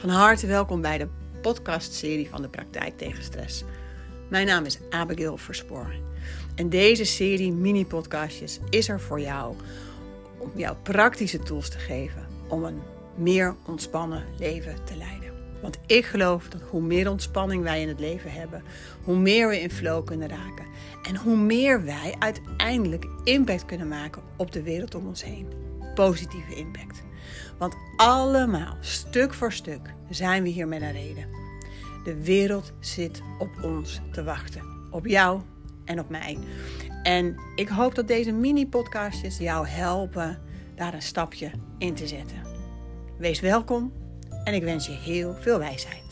Van harte welkom bij de podcastserie van de Praktijk tegen Stress. Mijn naam is Abigail Verspoor. En deze serie mini-podcastjes is er voor jou om jou praktische tools te geven om een meer ontspannen leven te leiden. Want ik geloof dat hoe meer ontspanning wij in het leven hebben, hoe meer we in flow kunnen raken. En hoe meer wij uiteindelijk impact kunnen maken op de wereld om ons heen. Positieve impact. Want allemaal, stuk voor stuk, zijn we hier met een reden. De wereld zit op ons te wachten. Op jou en op mij. En ik hoop dat deze mini-podcastjes jou helpen daar een stapje in te zetten. Wees welkom en ik wens je heel veel wijsheid.